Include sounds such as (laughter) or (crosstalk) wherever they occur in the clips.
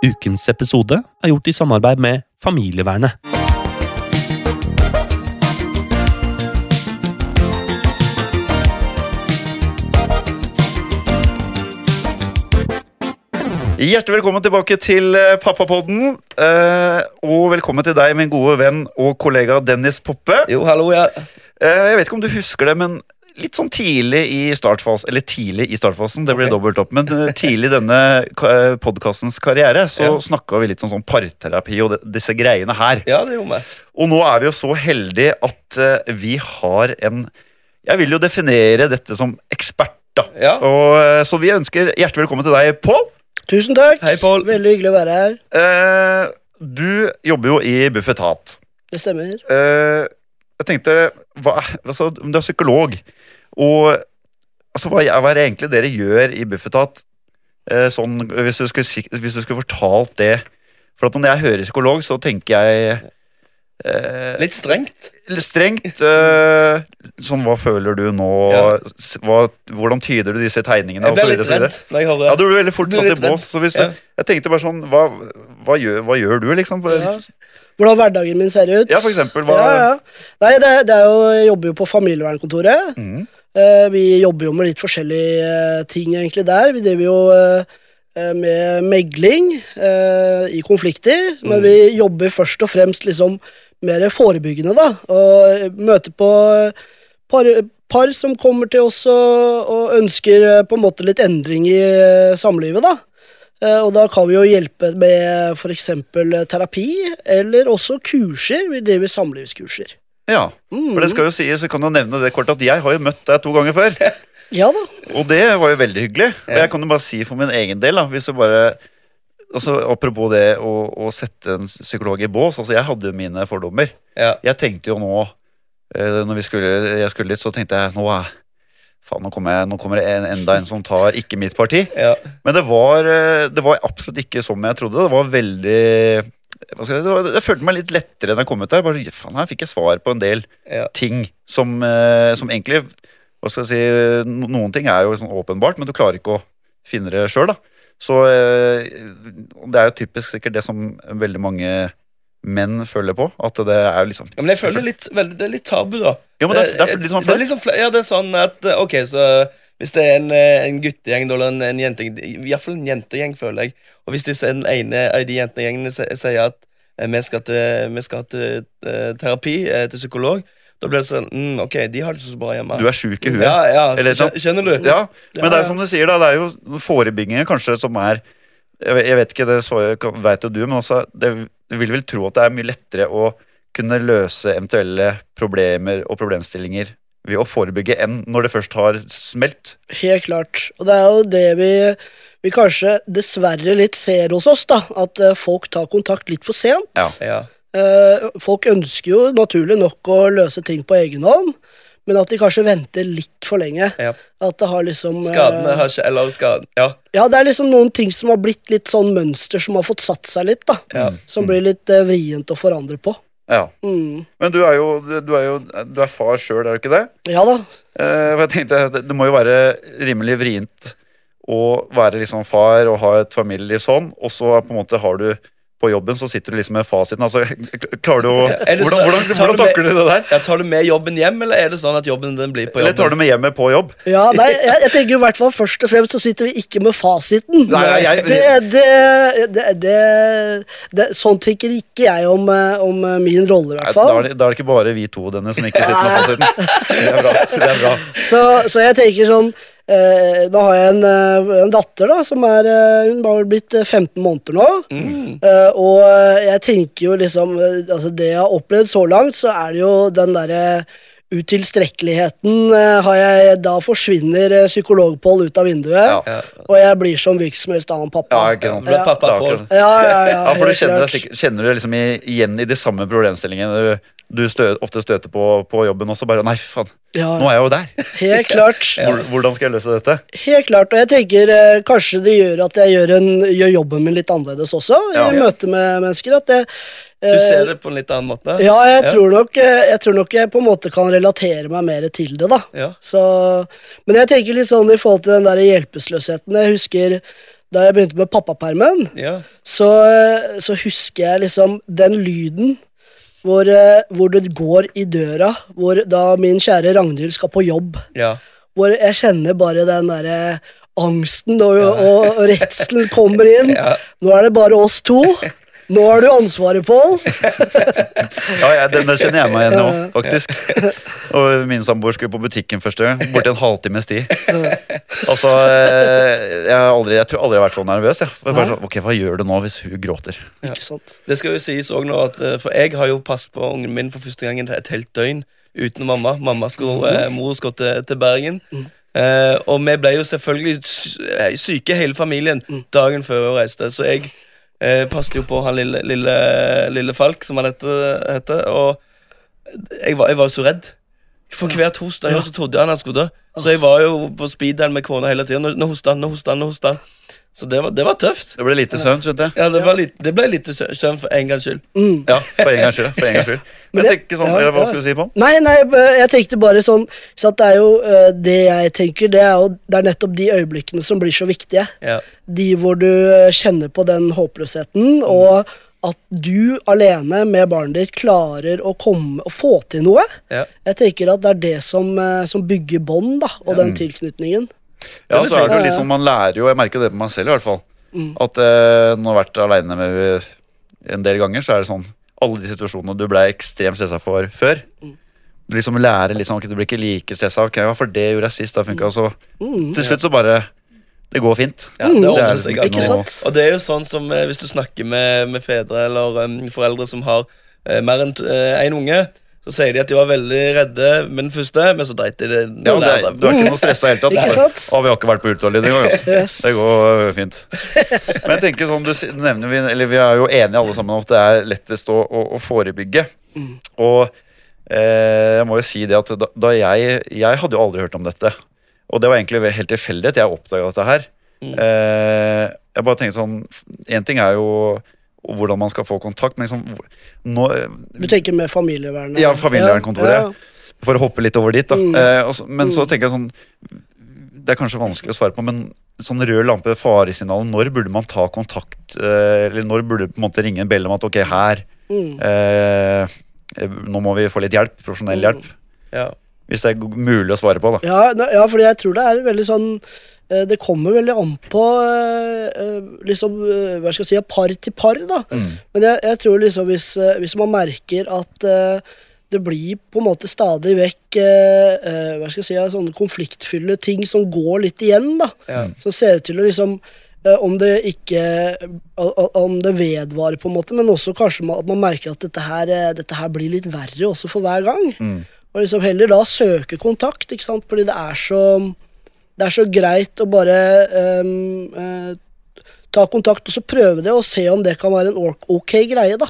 Ukens episode er gjort i samarbeid med Familievernet. Hjertelig velkommen tilbake til eh, Pappapodden. eh, og velkommen til deg, min gode venn og kollega Dennis Poppe. Jo, hallo, ja. Eh, jeg vet ikke om du husker det, men litt sånn tidlig i startfasen Eller tidlig i startfasen, det blir okay. dobbelt opp. Men eh, tidlig i denne podkastens karriere så Ja. snakka vi litt om sånn parterapi og de, disse greiene her. Ja, det gjorde vi. Og nå er vi jo så heldige at eh, vi har en Jeg vil jo definere dette som ekspert, da. Ja. Og, eh, så vi ønsker hjertelig velkommen til deg, Pål. Tusen takk. Hei, Paul. Veldig hyggelig å være her. Eh, du jobber jo i Bufetat. Det stemmer. Eh, jeg tenkte hva, altså, Du er psykolog, og altså, hva, hva er det egentlig dere gjør i Bufetat? Eh, sånn, hvis, du skulle, hvis du skulle fortalt det For at når jeg hører psykolog, så tenker jeg eh, Litt strengt. litt strengt. Eh, sånn, hva føler du nå? Ja. Hva, hvordan tyder du disse tegningene? Jeg ble litt redd når jeg hører Ja, du ble veldig fort satt i bås. Så hvis, Ja. Jeg tenkte bare sånn Hva, hva, gjør, hva gjør du, liksom? Ja. Hvordan hverdagen min ser ut. Ja, for eksempel. Hva, Ja, ja. Nei, det, det er jo, jeg jobber jo på familievernkontoret. Mm. Eh, vi jobber jo med litt forskjellige eh, ting egentlig der. Vi driver jo eh, med megling i konflikter, men Mhm. vi jobber først og fremst liksom mer forebyggende, da. Og møter på par, par som kommer til oss og, og ønsker på en måte litt endring i samlivet, da. Eh, Og da kan vi jo hjelpe med f.eks. terapi, eller også kurser. Vi driver samlivskurser. ja. Mm. For det skal jo sies, så kan du nevne det kort at jeg har jo møtt deg to ganger før. (laughs) Ja da. Og det var jo veldig hyggelig. Og jeg kan jo bare si for min egen del, da, hvis du bare altså Apropos det å, å sette en psykolog i bås. altså Jeg hadde jo mine fordommer. Ja. Jeg tenkte jo nå eh, Når vi skulle, jeg skulle litt, så tenkte jeg nå er Faen, nå kommer, jeg, nå kommer det en, enda en som tar ikke mitt parti. Ja. Men det var, eh, det var absolutt ikke som jeg trodde. Det var veldig hva skal jeg, det var, det følte meg litt lettere da jeg kom ut der. Bare, faen, her fikk jeg svar på en del Ja. ting som, eh, som egentlig Hva skal jeg si Noen ting er jo sånn åpenbart, men du klarer ikke å finne det sjøl. Så eh, det er jo typisk sikkert det som veldig mange menn føler på. At det er liksom Ja, Men jeg føler er litt, veldig, det er litt tabu, da. Ja, men det er, det er litt sånn det er liksom, fla- ja, det er sånn at eh, Ok, så hvis det er en, eh, en guttegjeng eller en, en jentegjeng Iallfall en jentegjeng, føler jeg. Og hvis disse, den ene av de jentegjengene sier at eh, vi skal til, vi skal til eh, terapi, eh, til psykolog, da blir det sånn mm, Ok, de har det så bra hjemme. Du er sjuk i huet. Ja, ja, Eller Kjenner du? Ja, men det er ja. som du sier, da. Det er jo forebyggingen kanskje som er Jeg vet, vet ikke, det veit jo du, men også det, du vil vel tro at det er mye lettere å kunne løse eventuelle problemer og problemstillinger ved å forebygge enn når det først har smelt. Helt klart. Og det er jo det vi, vi kanskje dessverre litt ser hos oss, da. At eh, folk tar kontakt litt for sent. Ja. Ja. Eh, folk ønsker jo naturlig nok å løse ting på egen hånd, men at de kanskje venter litt for lenge. Ja. At det har liksom eh, Skadene har ikke Eller skaden Ja. Ja, det er liksom noen ting som har blitt litt sånn mønster som har fått satt seg litt, da. Ja. Som blir litt eh, vrient å forandre på. Ja. Mm. Men du er jo, du er, jo, du er far sjøl, er du ikke det? Ja da. Eh, for jeg tenkte, at det må jo være rimelig vrient å være liksom far og ha et familieliv sånn, og så på en måte har du på jobben så sitter du liksom med fasiten. Altså, klarer du å sånn, Hvordan, hvordan, hvordan du takler du det der? Ja, Tar du med jobben hjem, eller er det sånn at jobben den blir på Eller tar du med hjemmet på jobb? Ja, nei, jeg, jeg tenker i hvert fall først og fremst så sitter vi ikke med fasiten. Nei, nei, jeg- det, det, det, det, det, sånn tenker ikke jeg om, eh, om eh, min rolle, i hvert Da fall. er, det, da er det ikke bare vi to denne som ikke sitter med fasiten. Det er bra. Det er bra. Så, så jeg tenker sånn Nå har jeg en, eh, en datter da som er eh, Hun har blitt eh, 15 måneder nå. Mm. Eh, og eh, jeg tenker jo liksom eh, Altså det jeg har opplevd så langt, så er det jo den derre utilstrekkeligheten eh, har jeg Da forsvinner eh, psykologpål ut av vinduet, Ja. Ja. og jeg blir som hvilken som helst annen pappa. Ja, ikke sant. Er pappa Ja, ja, ja, Ja, for du kjenner, deg kjenner du liksom igjen i de samme problemstillingene du, du stø, ofte støter på på jobben også. Bare nei, faen, Ja, nå er jeg jo der. helt klart. (laughs) Hvordan skal jeg løse dette? Helt klart, og jeg tenker eh, kanskje det gjør at jeg gjør, en, gjør jobben min litt annerledes også, Ja. i møte med mennesker. At jeg, eh, Du ser det på en litt annen måte? Ja, jeg, Ja. Tror nok, eh, jeg tror nok jeg på en måte kan relatere meg mer til det, da. Ja. Så, men jeg tenker litt sånn i forhold til den der hjelpeløsheten. Jeg husker da jeg begynte med pappapermen, Ja. så, så husker jeg liksom den lyden hvor, eh, hvor det går i døra, hvor da min kjære Ragnhild skal på jobb. ja. Hvor jeg kjenner bare den derre angsten og, ja. og redselen kommer inn. (laughs) Ja. Nå er det bare oss to. Nå har du ansvaret, Pål. (laughs) Ja, jeg, denne kjenner jeg meg igjen i òg, faktisk. Og min samboer skulle på butikken første gang. Borti en halvtimes tid. Altså, eh, jeg, har aldri, jeg tror aldri jeg har vært så nervøs. Jeg. jeg bare sånn, ok, Hva gjør du nå hvis hun gråter? Ikke sant? Det skal jo sies også nå at eh, For jeg har jo passet på ungen min for første gang et helt døgn uten mamma. Mamma skulle, eh, Mor skulle til, til Bergen. Eh, og vi ble jo selvfølgelig eh, syke, hele familien, dagen før vi reiste. Så jeg eh, passet jo på han lille, lille, lille Falk, som han heter. og jeg var, jeg var jo så redd. For hvert hver ja. så trodde jeg han skulle dø. Så jeg var jo på speederen med kona hele tida. Nå, hosta han, nå hoster han, nå hoster han. Så det var, det var tøft. Det ble lite søvn, skjønte jeg. Ja, det, var litt, det ble lite søvn for en gangs skyld. Ja, for en gangs skyld. For en gangs skyld. Men (laughs) Men jeg tenker sånn, ja, Hva ja. skulle du si på? Nei, nei, jeg tenkte bare sånn så at det er jo eh, Det jeg tenker, det er jo Det er nettopp de øyeblikkene som blir så viktige. Ja. De hvor du eh, kjenner på den håpløsheten, og at du alene med barnet ditt klarer å komme og få til noe. Ja. Jeg tenker at det er det som, eh, som bygger bånd, da, og den tilknytningen. Ja, så er det jo liksom, Man lærer jo, jeg merker det på meg selv i hvert fall, Mm. at eh, når jeg har vært aleine med henne en del ganger, så er det sånn Alle de situasjonene du ble ekstremt stressa for før. Mm. Du liksom lærer liksom, ok, du blir ikke like stressa. Ok, ja, for det gjorde jeg sist, da funka det. Mm. Til slutt så bare Det går fint. Ja, det er ordner seg. ikke. Ikke sant? Og det er jo sånn som eh, hvis du snakker med, med fedre eller um, foreldre som har eh, mer enn én unge, så sier de at de var veldig redde med den første, men så dreit de det. Ja, det er, du er ikke noe stressa i det hele tatt. Å, vi har ikke vært på ultralyd engang. Altså. Yes. Det går øh, fint. Men jeg tenker sånn, du nevner vi, eller vi er jo enige alle sammen om at det er lettest å, å, å forebygge. Og eh, jeg må jo si det at da, da jeg Jeg hadde jo aldri hørt om dette. Og det var egentlig helt tilfeldig at jeg oppdaga dette her. Eh, jeg bare tenkte sånn Én ting er jo hvordan man skal få kontakt, men liksom nå, Du tenker med familievernet? Ja, familievernkontoret. Ja, For å hoppe litt over dit, da. Mm. Eh, også, men men så Mm. tenker jeg sånn Det er kanskje vanskelig å svare på, men sånn rød lampe, faresignal, når burde man ta kontakt? Eh, eller når burde på en måte ringe en bjelle om at ok, her Mm. eh, Nå må vi få litt hjelp. Profesjonell hjelp. Ja. Hvis det er mulig å svare på, da. Ja, ja, fordi jeg tror det er veldig sånn eh, Det kommer veldig an på eh, eh, liksom, eh, hva skal jeg si, par til par, da. Mm. Men jeg, jeg tror liksom hvis, eh, hvis man merker at eh, det blir på en måte stadig vekk eh, eh, hva skal jeg si, sånne konfliktfylle ting som går litt igjen, da. Ja. Som ser ut til å liksom eh, om det ikke Om det vedvarer, på en måte, men også kanskje at man merker at dette her, eh, dette her blir litt verre også for hver gang. Mm. Og liksom heller da søke kontakt, ikke sant? fordi det er så Det er så greit å bare um, uh, ta kontakt og så prøve det, og se om det kan være en ok, greie, da.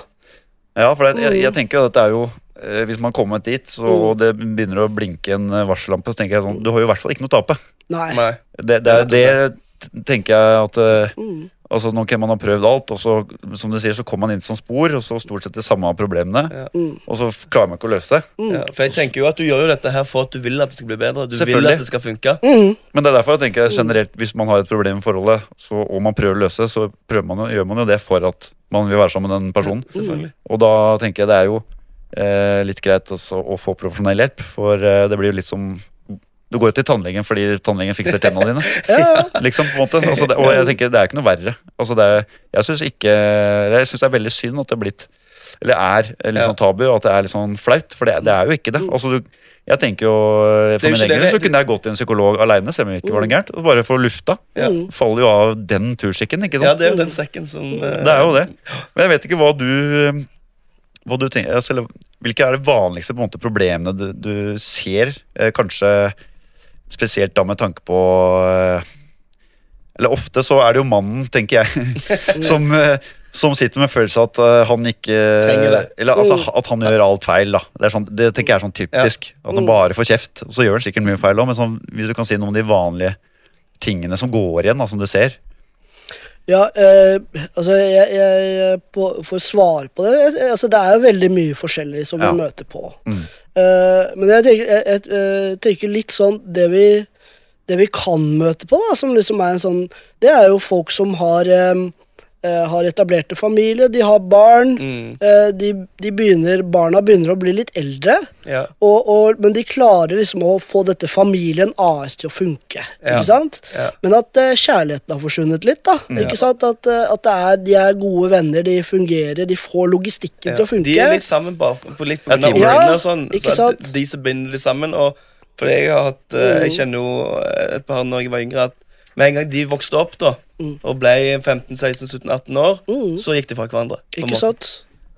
Ja, for det, jeg, Mm. jeg tenker jo at dette er jo eh, Hvis man kommer dit så, og det begynner å blinke en eh, varsellampe, så tenker jeg sånn Du har jo i hvert fall ikke noe å tape. Nei. Nei. Det, det, er, det tenker jeg at eh, Mm. Altså, nå kan man ha prøvd alt, og så som du sier, så kommer man inn som spor, og så stort sett de samme problemene. Ja. Mm. Og så klarer man ikke å løse det. Mm. Ja, for jeg tenker jo at du gjør jo dette her for at du vil at det skal bli bedre. Du vil at det skal funke. Mm. Men det er derfor jeg tenker generelt, hvis man har et problem i forholdet, så, og man prøver å løse det, så man, jo- gjør man jo det for at man vil være sammen med den personen. Selvfølgelig. Og da tenker jeg det er jo eh, litt greit også å få profesjonell hjelp, for eh, det blir jo litt som Du går jo til tannlegen fordi tannlegen fikser (laughs) tennene dine. Ja, liksom på en måte altså det, Og jeg tenker det er ikke noe verre. Altså det jeg syns det er veldig synd at det er blitt Eller er litt sånn tabu, og at det er litt sånn flaut. For det, det er jo ikke det. Altså du jeg tenker jo, jo For min egen del så kunne jeg gått til en psykolog aleine, selv om det ikke var noe gærent. Og bare få lufta. Ja. Mm. Faller jo av den turskikken, ikke sant. Ja, det er jo den sekken som uh... Det er jo det. Men jeg vet ikke hva du hva du tenker, altså, Hvilke er de vanligste måte, problemene du, du ser? Eh, kanskje spesielt da med tanke på eh, Eller ofte så er det jo mannen, tenker jeg, (laughs) som, eh, som sitter med følelse at eh, han ikke Trenger det. Eller altså, Mm. at han gjør alt feil. da Det, er sånn, det tenker jeg er sånn typisk. At han Mm. bare får kjeft. Og så gjør han sikkert mye feil òg, men sånn, hvis du kan si noen av de vanlige tingene som går igjen, da, som du ser. Ja, eh, altså jeg, jeg på, For å svare på det jeg, altså Det er jo veldig mye forskjellig som Ja. vi møter på. Mm. Eh, men jeg tenker, jeg, jeg, eh, tenker litt sånn Det vi, det vi kan møte på, da, som liksom er en sånn Det er jo folk som har eh, eh, har etablerte familier, de har barn. Mm. eh, de, de begynner, barna begynner å bli litt eldre, Ja. og, og, men de klarer liksom å få dette familien AS til å funke. Ja. Ikke sant? Ja. Men at eh, kjærligheten har forsvunnet litt. da, ikke sant? At, eh, at det er, de er gode venner, de fungerer, de får logistikken til å funke. De er litt sammen bare på litt på grunn av. Ja, og sånn. Så at de som binder de sammen. Og fordi jeg har hatt eh, Mm. Jeg kjenner jo et par når jeg var yngre, at med en gang de vokste opp da Mm. og ble 15-16-17-18 år, Mm. så gikk de fra hverandre. Ikke sant?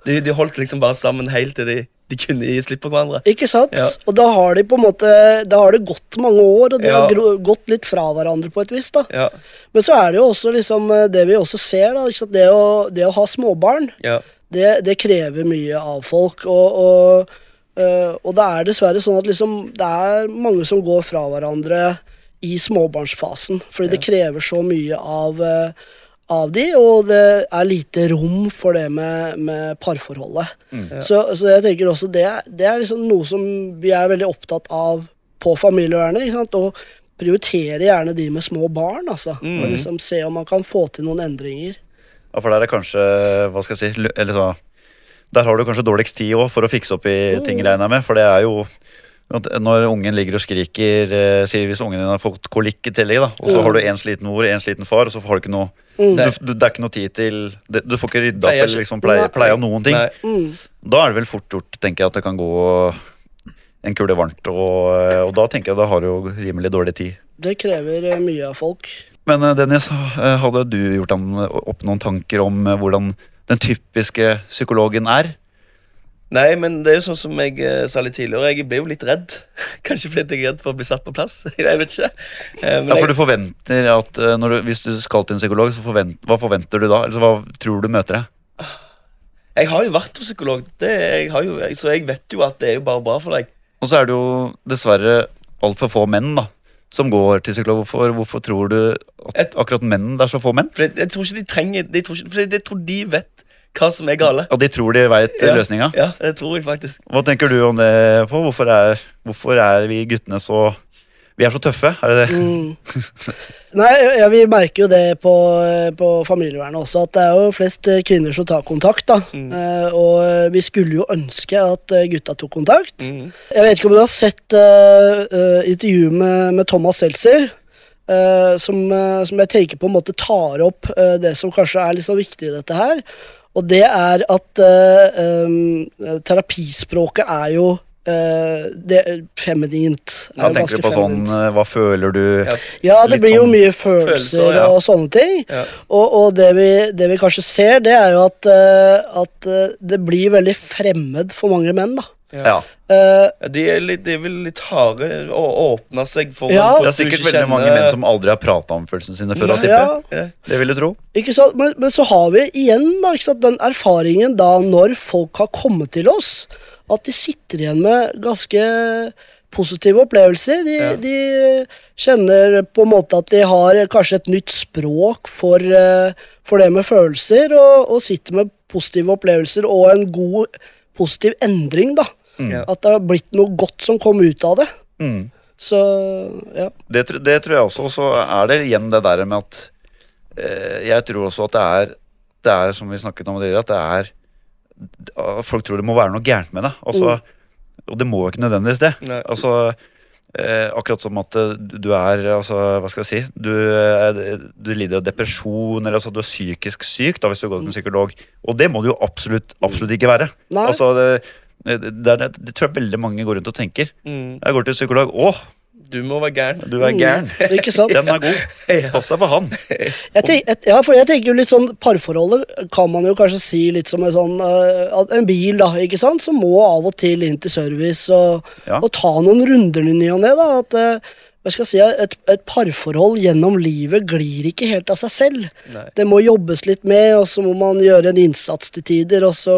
De, de holdt liksom bare sammen helt til de, de kunne gi slipp på hverandre. Ikke sant? Ja. Og da har de på en måte Da har det gått mange år, og de Ja. har gått litt fra hverandre på et vis. da. Ja, Men så er det jo også liksom eh, det vi også ser, da. Det, å, det å ha småbarn, ja, det, det krever mye av folk. Og, og, eh, og det er dessverre sånn at liksom det er mange som går fra hverandre i småbarnsfasen. Fordi det krever så mye av, eh, av de, og det er lite rom for det med, med parforholdet. Så, så jeg tenker også det, det er liksom noe som vi er veldig opptatt av på familievernet. Ikke sant? Og prioritere gjerne de med små barn, altså. Og liksom se om man kan få til noen endringer. Ja, for der er kanskje Hva skal jeg si Eller så Der har du kanskje dårligst tid òg for å fikse opp i ting, regner jeg med. For det er jo Når ungen ligger og skriker, eh, sier hvis ungen din har fått kolikk i tillegg, da, og så har du en sliten mor en sliten far, og så har du ikke noe Mm. du, du, Det er ikke noe tid til det, Du får ikke rydda opp eller liksom pleie, pleie av noen ting. Mm. Da er det vel fort gjort, tenker jeg, at det kan gå en kule varmt. Og, og da tenker jeg da har du jo rimelig dårlig tid. Det krever eh, mye av folk. Men eh, Dennis, eh, hadde du gjort deg opp noen tanker om eh, hvordan den typiske psykologen er? Nei, men det er jo sånn som jeg eh, sa litt tidligere. Jeg ble jo litt redd. (laughs) Kanskje fordi jeg er redd for å bli satt på plass. (laughs) jeg vet ikke. Eh, men Ja, for du forventer at eh, du, Hvis du skal til en psykolog, så forvent, hva forventer du da? Altså, hva tror du møter deg? jeg har jo vært hos psykolog, det, jeg har jo, så jeg vet jo at det er jo bare bra for deg. Og så er det jo dessverre altfor få menn da som går til psykolog. Hvorfor, hvorfor tror du at akkurat menn det er så få menn? For jeg, tror ikke de trenger de tror ikke, For jeg, jeg tror de vet hva som er gale. Og de tror de veit Ja. løsninga? Ja, det tror jeg faktisk. Hva tenker du om det, på? Hvorfor er, hvorfor er vi guttene så Vi er så tøffe? Er det det? Mm. Nei, ja, vi merker jo det på, på familievernet også, at det er jo flest eh, kvinner som tar kontakt. da. Mm. Eh, og eh, vi skulle jo ønske at eh, gutta tok kontakt. Mm. Jeg vet ikke om du har sett uh, intervjuet med, med Thomas Seltzer. Uh, som, uh, som jeg tenker på en måte tar opp uh, det som kanskje er litt så viktig i dette her. Og det er at uh, um, terapispråket er jo Uh, det, feminint. er Ja, tenker du på sånn feminint. sånn Hva føler du? Ja. Ja, det blir jo sånn mye følelser, følelser, ja. og sånne ting. Ja. Og, og det, vi, det vi kanskje ser, det er jo at, uh, at uh, det blir veldig fremmed for mange menn, da. Ja. Ja, De er, litt, de er vel litt harde å åpne seg for Ja. folk Det er sikkert veldig veldig mange menn som aldri har prata om følelsene sine før. ja, Ja. Det vil du tro. ikke sant? Men, men så har vi igjen da, ikke sant? den erfaringen da når folk har kommet til oss, at de sitter igjen med ganske positive opplevelser. De, Ja. de kjenner på en måte at de har kanskje et nytt språk for, eh, for det med følelser, og, og sitter med positive opplevelser og en god positiv endring, da. Ja. At det har blitt noe godt som kom ut av det. Mm. Så ja. Det, det tror jeg også. Og så er det igjen det der med at eh, Jeg tror også at det er, det er som vi snakket om tidligere, at det er Folk tror det må være noe gærent med det. Altså, Og det må jo ikke nødvendigvis det. Nei. Altså, eh, akkurat som at eh, du er altså, Hva skal jeg si Du, eh, du lider av depresjon, eller altså, du er psykisk syk da, hvis du går til en psykolog. Og det må du jo absolutt, absolutt ikke være. Nei. Altså, det, det, det, er- det tror jeg veldig mange går rundt og tenker. Mm. Jeg går til psykolog. Å, Du må være gæren. du er gæren. Mm, (laughs) ikke sant? Den er god. (laughs) Pass deg for han. Jeg tenk, et, ja, for jeg tenker jo litt sånn Parforholdet kan man jo kanskje si litt som en sånn uh, En bil, da, ikke sant, som må av og til inn til service og, Ja. og ta noen runder i ny og ne. da, At øh, hva skal jeg si, et, et parforhold gjennom livet glir ikke helt av seg selv. Nei. Det må jobbes litt med, og så må man gjøre en innsats til tider, og så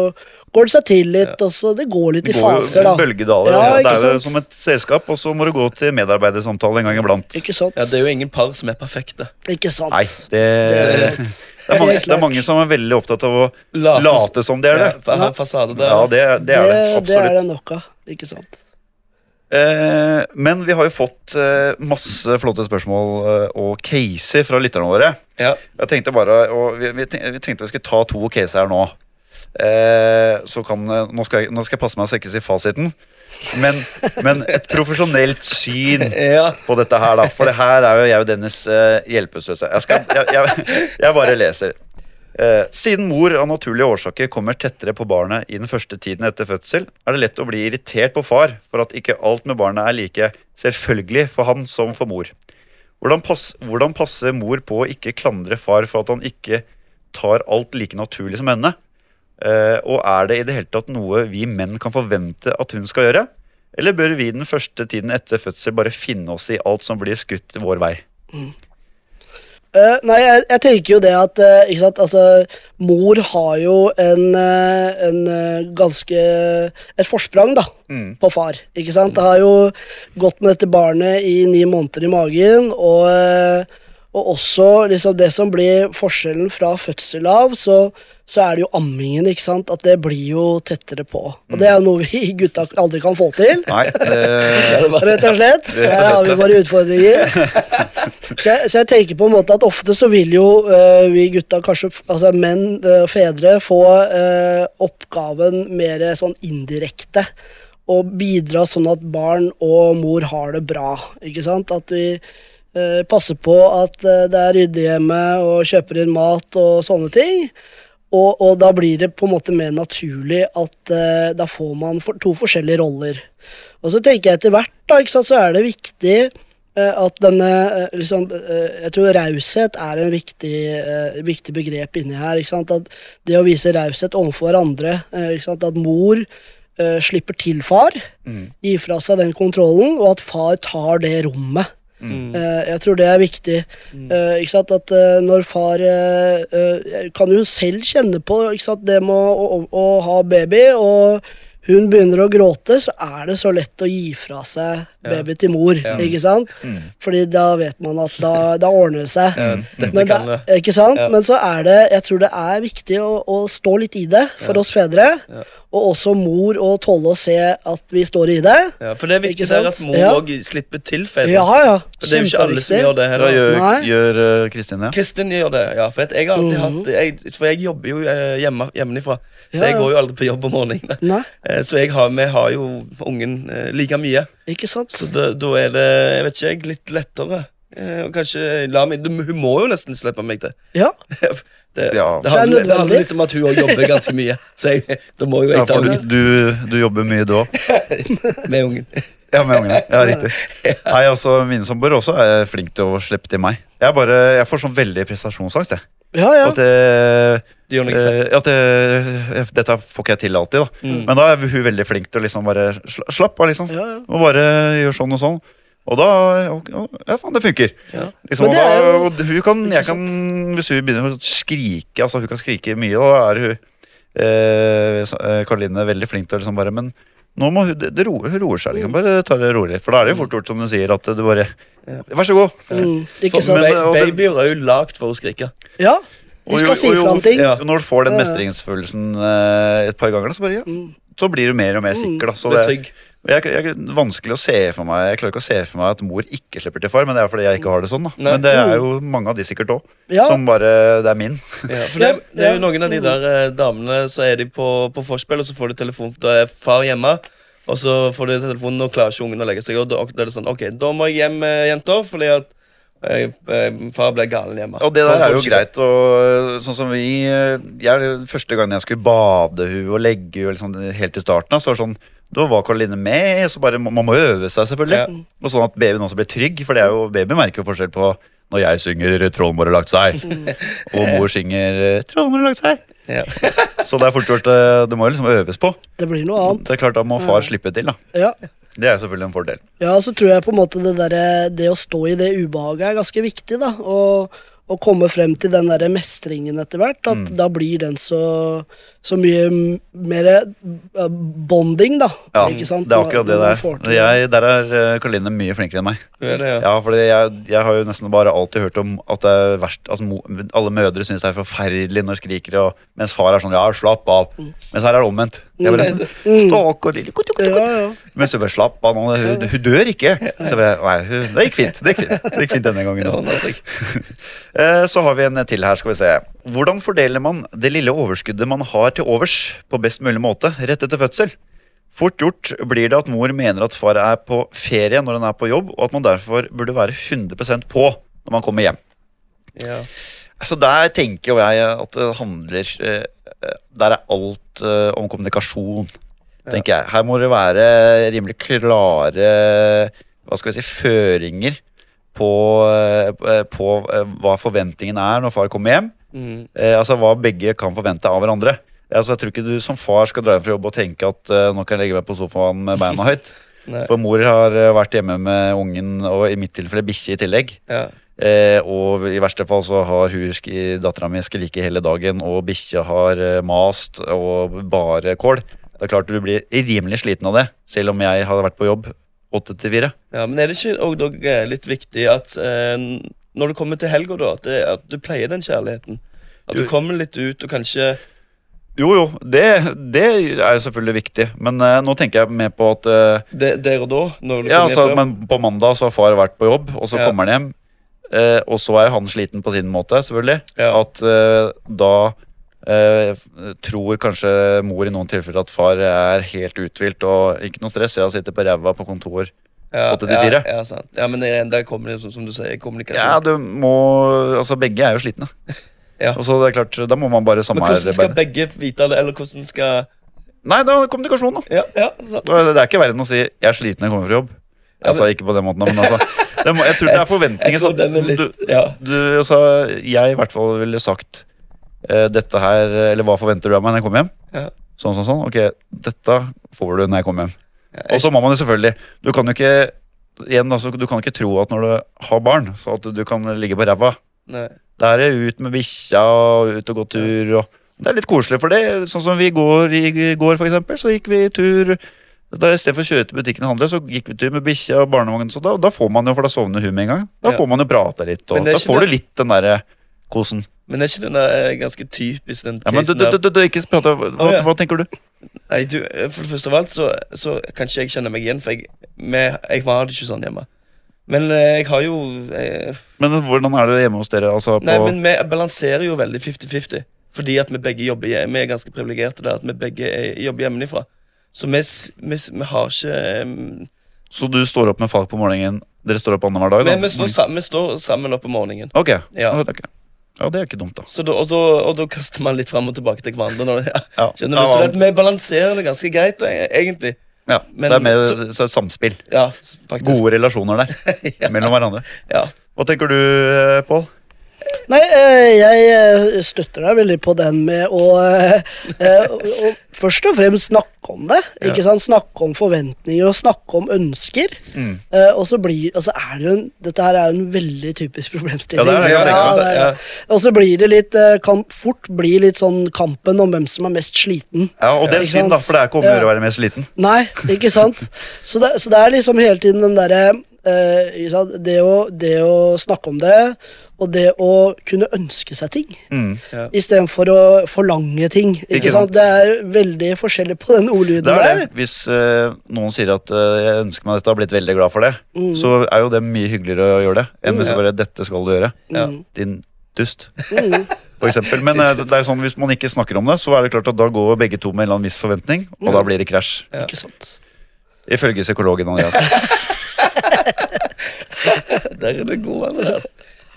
går det seg til litt, og så det går litt Det i faser, da. bølgedaler. Ja, det er jo som et selskap, og så må du gå til medarbeidersamtale en gang iblant. Ikke sant? Ja, Det er jo ingen par som er perfekte. Ikke sant? Nei, det, Det er (laughs) det, er mange, det er mange som er veldig opptatt av å Late- late som de er det. Ja, fasade der. Ja, det, det er det. det, det er det nok av. Ikke sant? Eh, men vi har jo fått eh, masse flotte spørsmål eh, og caser fra lytterne våre. Ja. Jeg tenkte bare, og vi, vi tenkte vi skulle ta to caser her nå. Eh, så kan, nå, skal jeg, nå skal jeg passe meg så jeg ikke sier fasiten. Men, men et profesjonelt syn Ja. på dette her, da. For det her er jo jeg og Dennis hjelpeløse. Jeg, jeg, jeg, jeg bare leser. Eh, siden mor av naturlige årsaker kommer tettere på barnet i den første tiden etter fødsel, er det lett å bli irritert på far for at ikke alt med barnet er like selvfølgelig for han som for mor. Hvordan, pass, hvordan passer mor på å ikke klandre far for at han ikke tar alt like naturlig som henne? Eh, og er det i det hele tatt noe vi menn kan forvente at hun skal gjøre? Eller bør vi den første tiden etter fødsel bare finne oss i alt som blir skutt vår vei? Eh, nei, jeg, jeg tenker jo det at uh, ikke sant, altså, mor har jo en, uh, en ganske Et forsprang da, Mm. på far. ikke sant? Det har jo gått med dette barnet i ni måneder i magen, og, og også liksom det som blir forskjellen fra fødsel av, så, så er det jo ammingen, ikke sant? At det blir jo tettere på. Og det er jo noe vi (laughs) gutta aldri kan få til. Nei, det, (laughs) Rett og slett. Her har vi våre utfordringer. (laughs) Så jeg, så jeg tenker på en måte at ofte så vil jo uh, vi gutta, kanskje altså menn, uh, fedre, få uh, oppgaven mer sånn indirekte. Og bidra sånn at barn og mor har det bra. Ikke sant? At vi eh, passer på at eh, det er ryddig hjemme og kjøper inn mat og sånne ting. Og, og da blir det på en måte mer naturlig at uh, da får man for, to forskjellige roller. Og så tenker jeg etter hvert da, sant, så er det viktig uh, at denne uh, liksom, eh, Jeg tror raushet er en viktig, eh, viktig begrep inni her. ikke sant, At det å vise raushet overfor hverandre. eh, ikke sant, At mor eh, slipper til far, Mm. gir fra seg den kontrollen, og at far tar det rommet. Mm. Eh, jeg tror det er viktig. Eh, ikke sant? At uh, når far kan jo selv kjenne på ikke sant? det med å, å, å ha baby, og hun begynner å gråte, så er det så lett å gi fra seg baby til mor. Ja. ikke sant? Mm. Fordi da vet man at da, da ordner det seg. Ja, Men, det. ikke sant? Ja. Men så er det Jeg tror det er viktig å, å stå litt i det for oss fedre. Ja. Og også mor å tåle å se at vi står i det. Ja, for det er viktig der at mor Ja. òg slipper til fedre. Ja, ja. For det er jo ikke alle som gjør det her. heller. gjør, gjør uh, Kristin? Ja? Kristin gjør det, ja. For jeg har alltid Mhm. hatt jeg, For jeg jobber jo eh, hjemme, hjemmefra, så Ja, jeg går jo aldri på jobb om morgenen. Nei, Eh, Så jeg har, vi har jo ungen eh, like mye. ikke sant? Så da, da er det, jeg vet ikke, jeg, litt lettere. Eh, Og kanskje la meg, Hun må jo nesten slippe meg til. Ja. (laughs) Det, Ja. det, handler, Det er det handler litt om at hun jobber ganske mye. Så jeg, da må jo Ja, jeg ta for du, du, du jobber mye, da òg? (laughs) med ungen. Ja, med ungen. Ja, riktig. Nei, altså, Mine samboere også er flinke til å slippe til meg. Jeg, bare, jeg får sånn veldig prestasjonsangst. jeg. Ja, ja. At, det, Det gjør noe feil. eh, at det, Dette får ikke jeg til alltid, da. Mm. Men da er hun veldig flink til å liksom bare sla- Slapp av, liksom. ja, ja. Og bare gjør sånn og sånn. Og da Ja, faen, det funker. Ja. Liksom, og det da, er jo- og hun kan, jeg kan, Hvis hun begynner å skrike Altså hun kan skrike mye, da er hun eh, så- eh, veldig flink til å liksom bare Men nå må hun, det, det roer, hun roer seg. Liksom. Bare ta det rolig. For da er det jo fort gjort, som du sier, at du bare Vær så god. Mm, ikke sant? men- og babyer er jo lagd for å skrike. Ja, de skal si fra om ting. Ja. Når du får den mestringsfølelsen eh, et par ganger, da, så, bare, ja, Mm. så blir du mer og mer sikker. Da. Så Du er det, jeg, jeg, vanskelig å se for meg Jeg klarer ikke å se for meg at mor ikke slipper til far, men det er fordi jeg ikke har det sånn. da Nei. Men det er jo mange av de sikkert òg, Ja, som bare Det er min. (laughs) Ja, for det, det er jo noen av de der eh, damene Så er de på, på forspill, og så får de telefon Da er far hjemme, og så får de telefonen og klarer ikke ungen å legge seg. Og da, da er det sånn Ok, da må jeg hjem, eh, jenter, fordi at far ble galen hjemme. Og det der er jo greit. Og sånn som vi jeg, Første gangen jeg skulle bade hun og legge hun liksom, helt til starten så var det sånn da var Karoline med, så bare, man må jo øve seg, selvfølgelig. Ja. Og sånn at babyen også blir trygg, for det er jo, baby merker jo forskjell på når jeg synger 'Trollmor har lagt seg', (laughs) og mor synger 'Trollmor har lagt seg'. Ja. (laughs) Så det er fort gjort, eh, det må jo liksom øves på. det blir noe annet. Det er klart Da må far slippe til. da Ja. Det er selvfølgelig en fordel. Ja, så tror jeg på en måte det der, Det å stå i det ubehaget er ganske viktig, da. Og, og komme frem til den der mestringen etter hvert. At Mm. da blir den så, så mye mer eh, bonding, da. Ja, ikke sant? Det er akkurat det det er. Jeg, der er Karline Karoline mye flinkere enn meg. Er det, ja. Ja, fordi jeg, jeg har jo nesten bare alltid hørt om at det er verst altså, mo- Alle mødre syns det er forferdelig når skriker, og, mens far er sånn 'ja, slapp av'. Mens her er det omvendt. Jeg bare, Ståk og lille kutt, kutt, kutt. Ja, ja. Men så bare slapp av hun, hun dør ikke. Så bare, nei, hun, det gikk fint. Det gikk fint, det gikk fint denne gangen. (laughs) Eh, Så har vi en til her, skal vi se. Hvordan fordeler man det lille overskuddet man har til overs, på best mulig måte rett etter fødsel? Fort gjort blir det at mor mener at far er på ferie når han er på jobb, og at man derfor burde være 100% på når man kommer hjem. Ja. Altså Der tenker jo jeg at det handler eh, Der er alt uh, om kommunikasjon, tenker jeg. Her må det være rimelig klare hva skal vi si, føringer på, uh, på eh, hva forventningen er når far kommer hjem. Mm. Altså Hva begge kan forvente av hverandre. Altså, jeg tror ikke du som far skal dra hjem fra jobb og tenke at nå kan jeg legge meg på sofaen med beina (laughs) høyt. For mor har vært hjemme med ungen, og i mitt tilfelle bikkje i tillegg. Ja. Eh, og i verste fall så har hun dattera mi skriket hele dagen, og bikkja har eh, mast og bare kål. Det er klart du blir rimelig sliten av det, selv om jeg hadde vært på jobb åtte til fire. ja, Men er det ikke òg eh, litt viktig at eh, når du kommer til helga, da, at, det, at du pleier den kjærligheten? At du Du- kommer litt ut og kanskje Jo, jo, det, det er jo selvfølgelig viktig, men eh, nå tenker jeg mer på at det, Der og da? Når du Ja, altså, men på mandag så har far vært på jobb, og så Ja. kommer han hjem. Eh, og så er han sliten på sin måte, selvfølgelig. Ja. At eh, da eh, tror kanskje mor i noen tilfeller at far er helt uthvilt og ikke noe stress. Jeg sitter på ræva på kontor. ja, til. Ja, ja, sant. ja, men det, er- der kommer det, som, som du sier, kommunikasjon. Ja, du må Altså, begge er jo slitne. (laughs) Ja. Og så det er klart, Da må man bare men hvordan skal begge vite det? Eller hvordan skal Nei, da er kommunikasjon, da. Ja, ja, sant. Det det er ikke verre enn å si 'jeg er sliten, jeg kommer fra jobb'. Altså, ikke på den måten, men altså (laughs) det må, Jeg tror det er forventninger. Jeg jeg, er litt du, Ja. du, altså, jeg i hvert fall ville sagt uh, dette her Eller hva forventer du av meg når jeg kommer hjem? Ja. Sånn, sånn, sånn. Ok, dette får du når jeg kommer hjem. Ja, Og så må man jo selvfølgelig Du kan jo ikke Igjen, altså, du kan ikke tro at når du har barn, så at du kan ligge på ræva. Der er ut med bikkja og ut og gå tur. Og det er litt koselig for det. Sånn som vi går i går, for eksempel, så gikk vi tur. Da I stedet for å kjøre til butikken og handle, så gikk vi tur med bikkja og barnevogn. Så da, da får man jo, for da sovner hun med en gang. Da Ja. får man jo prata litt, og da får det- du litt den derre kosen. Men er ikke den der eh, ganske typisk, den Ja, men du, du, der? du, du, ikke prate, hva, oh, ja. hva tenker du? Nei, du, eh, for det første av alt så, så kan ikke jeg kjenne meg igjen, for jeg, med, jeg var det ikke sånn hjemme. Men eh, jeg har jo jeg... Men hvordan er det hjemme hos dere? Altså, på, Nei, men vi balanserer jo veldig 50-50. Fordi at vi begge jobber Vi er ganske privilegerte der at vi begge er, jobber hjemmefra. Så vi, vi, vi har ikke um, Så du står opp med fag på morgenen? Dere står opp annenhver dag? da? Men vi står, sammen, vi står sammen opp om morgenen. Ok, Ja. okay. ja, det er ikke dumt, da. Så da, og, da, og da kaster man litt fram og tilbake til hverandre. Når det, ja. Ja. (laughs) Skjønner du? Så det, vi balanserer det ganske greit, e- egentlig. ja. men- det er mer så- så, samspill. Ja, faktisk. Gode relasjoner der (laughs) ja. mellom hverandre. Ja. Hva tenker du, eh, Pål? Nei, eh, jeg eh, støtter deg veldig på den med å å, å, Først og fremst snakke om det. ikke sant? Snakke om forventninger og snakke om ønsker. Mm. Uh, og så blir altså er det jo en, Dette her er jo en veldig typisk (laughs) problemstilling. Ja, det er ja, det er Ja. Og så blir det litt eh, Kan fort bli litt sånn kampen om hvem som er mest sliten. Ja, og det er synd, da, for det er ikke om å gjøre å være mest sliten. Nei, ikke sant? (laughs) Så det, så det er liksom hele tiden den derre eh, ikke sant? det, å, det å snakke om det, og det å kunne ønske seg ting. Mm. Istedenfor å forlange ting. Ikke, Ikke sant? sant? Det er veldig forskjellig på den ordlyden er der. Hvis eh, noen sier at eh, jeg ønsker meg dette og har blitt veldig glad for det, Mm. så er jo det mye hyggeligere å gjøre det enn hvis Ja. bare 'dette skal du gjøre'. Ja. Din dust. Mm. (laughs) For eksempel. Men eh, det er sånn, hvis man ikke snakker om det, så er det klart at da går begge to med en eller annen viss forventning, og da blir det krasj. Ja. Ikke sant? Ifølge psykologen Andreas. (laughs) (laughs) Der er det god, Andreas.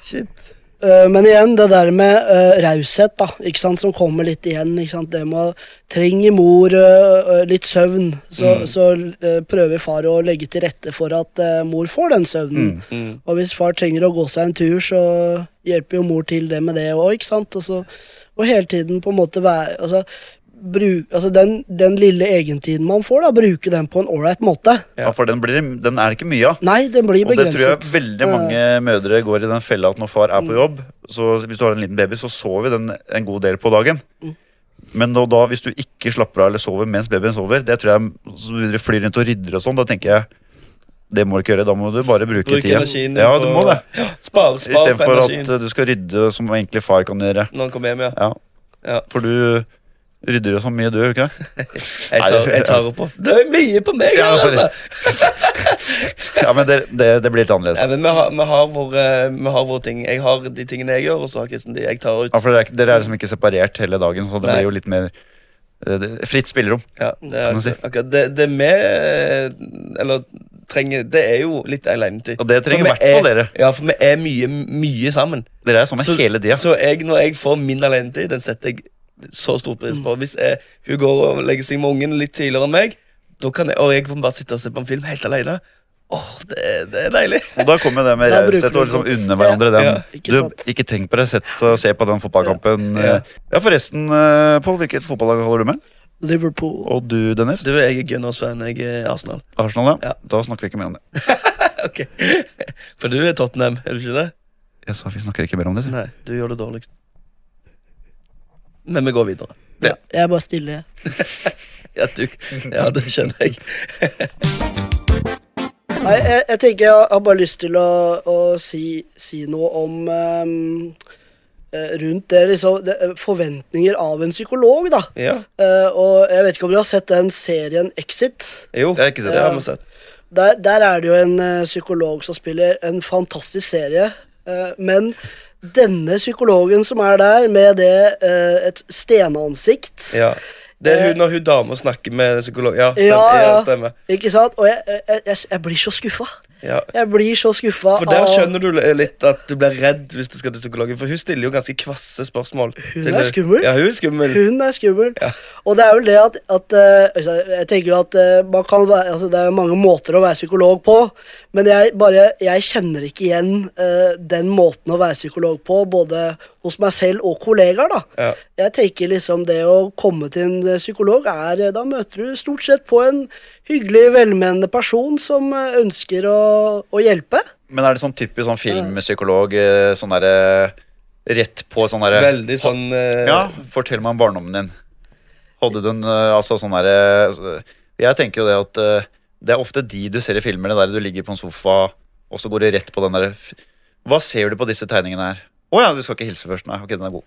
Shit. Eh, men igjen, det der med uh, raushet, da, ikke sant, som kommer litt igjen. ikke sant, Det med å trenge mor eh, litt søvn, så, Mm. så uh, prøver far å legge til rette for at uh, mor får den søvnen. Mm. Mm. Og hvis far trenger å gå seg en tur, så hjelper jo mor til det med det òg, ikke sant. Og, så, og hele tiden på en måte være altså, bruk, altså den, den lille egentiden man får, da, bruke den på en ålreit måte. Ja, for den, blir, den er det ikke mye av. Nei, den blir begrenset. Og det tror jeg veldig mange mødre går i den fella at når far er på jobb, så hvis du har en liten baby, så sover den en god del på dagen. Mm. Men da, da, hvis du ikke slapper av eller sover mens babyen sover, det tror jeg så begynner du å fly rundt og rydder og sånn, da tenker jeg det må du ikke gjøre. Da må du bare bruke Bruk tida. energien Ja, du må det. Spar, spar på Istedenfor at du skal rydde som egentlig far kan gjøre. når han kommer hjem, ja. Ja. Ja. For du Rydder jo så mye, du, ikke? (laughs) Jeg tar, jeg tar opp Det er mye på meg! Ja, altså. (laughs) Ja, men det, det, det blir litt annerledes. Ja, men vi har, vi, har våre, vi har våre ting. Jeg har de tingene jeg gjør, og så har Kristen de jeg tar ut. Ja, for dere er, dere er liksom ikke separert hele dagen, så det Nei. blir jo litt mer eh, det- fritt spillerom. Ja, det, er, si. akkurat, det, det vi eh, Eller trenger Det er jo litt alenetid. Og det trenger i hvert fall er- dere. Ja, for vi er mye, mye sammen. Dere er sammen hele tida. Så jeg, når jeg får min alenetid, den setter jeg så stor pris på. Hvis jeg, hun går og legger seg med ungen litt tidligere enn meg, da kan jeg, og jeg kan bare sitte og se på en film helt alene. Åh, det, det er deilig. Og da kommer det med raushet og liksom unne hverandre den. Ja, ikke du, ikke tenk på det, sett og se på den fotballkampen. Ja. Ja, forresten, eh, Pål, hvilket fotballag holder du med? Liverpool. Og du, Dennis? Du, jeg er Gunnar-fan. Jeg er Arsenal. Arsenal, ja? Ja. Da snakker vi ikke mer om det. (laughs) Ok. For du er Tottenham, er du ikke det? Jeg sa vi snakker ikke mer om det. Så. Nei, du gjør det dårligst. Men vi går videre. Ja, jeg er bare stille, jeg. (laughs) Ja, du, ja det skjønner jeg. (laughs) Nei, jeg, jeg tenker jeg har bare lyst til å, å si, si noe om eh, Rundt det, liksom, det, eh, forventninger av en psykolog, da. Ja, Uh, og jeg vet ikke om du har sett den serien Exit. jo, Det har jeg ikke sett. det har vi sett. Der, der er det jo en uh, psykolog som spiller en fantastisk serie. uh, men denne psykologen som er der, med det eh, et stenansikt Ja. Det er hun når hun dama snakker med psykologen. Ja, stemmer. Ja, Ja, stemmer. Ikke sant? Og jeg, jeg, jeg, jeg blir så skuffa. Ja. Jeg blir så skuffa For der skjønner du litt at du blir redd hvis du skal til psykologen. For hun stiller jo ganske kvasse spørsmål. Hun er skummel. Ja, hun er skummel. Hun er skummel. Ja. Og det er vel det at, at eh, altså, Jeg tenker jo at eh, man kan være, altså, det er mange måter å være psykolog på, men jeg, bare, jeg kjenner ikke igjen uh, den måten å være psykolog på, både hos meg selv og kollegaer. da. Ja. Jeg tenker liksom det å komme til en eh, psykolog er eh, Da møter du stort sett på en hyggelig, velmenende person som ønsker å, å hjelpe. Men er det sånn typisk sånn filmpsykolog, sånn derre Rett på sånn derre Veldig sånn uh... Ja, fortell meg om barndommen din. Hadde du en altså sånn derre Jeg tenker jo det at det er ofte de du ser i filmene der du ligger på en sofa, og så går du rett på den derre Hva ser du på disse tegningene her? Å ja, du skal ikke hilse først. Nei, ok, den er god.